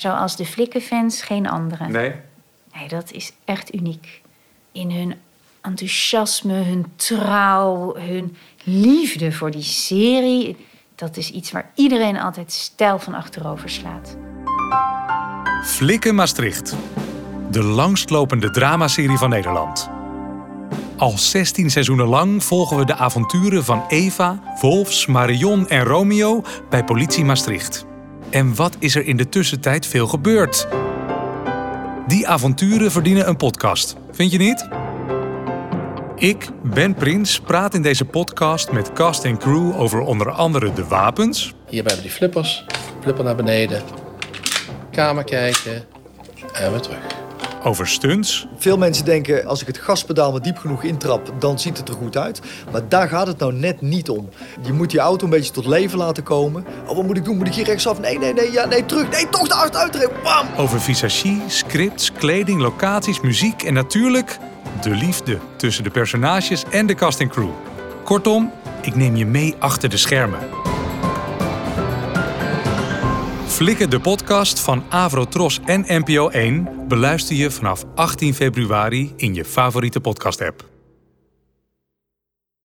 Zoals de Flikkenfans geen andere. Nee? Nee, dat is echt uniek. In hun enthousiasme, hun trouw, hun liefde voor die serie. Dat is iets waar iedereen altijd stijl van achterover slaat. Flikken Maastricht. De langstlopende dramaserie van Nederland. Al 16 seizoenen lang volgen we de avonturen van Eva, Wolfs, Marion en Romeo bij politie Maastricht. En wat is er in de tussentijd veel gebeurd? Die avonturen verdienen een podcast, vind je niet? Ik, Ben Prins, praat in deze podcast met cast en crew over onder andere de wapens, Hier hebben we die flippers. Flipper naar beneden. Kamer kijken. En weer terug. Over stunts, Veel mensen denken, als ik het gaspedaal maar diep genoeg intrap, dan ziet het er goed uit. Maar daar gaat het nou net niet om. Je moet die auto een beetje tot leven laten komen. Oh, wat moet ik doen? Moet ik hier rechtsaf? Nee, nee, nee, ja, nee, terug. Nee, toch de achteruit. Bam! over visagie, scripts, kleding, locaties, muziek en natuurlijk de liefde tussen de personages en de cast en crew. Kortom, ik neem je mee achter de schermen. Flikken de podcast van Avrotros en NPO 1 beluister je vanaf 18 februari in je favoriete podcast-app.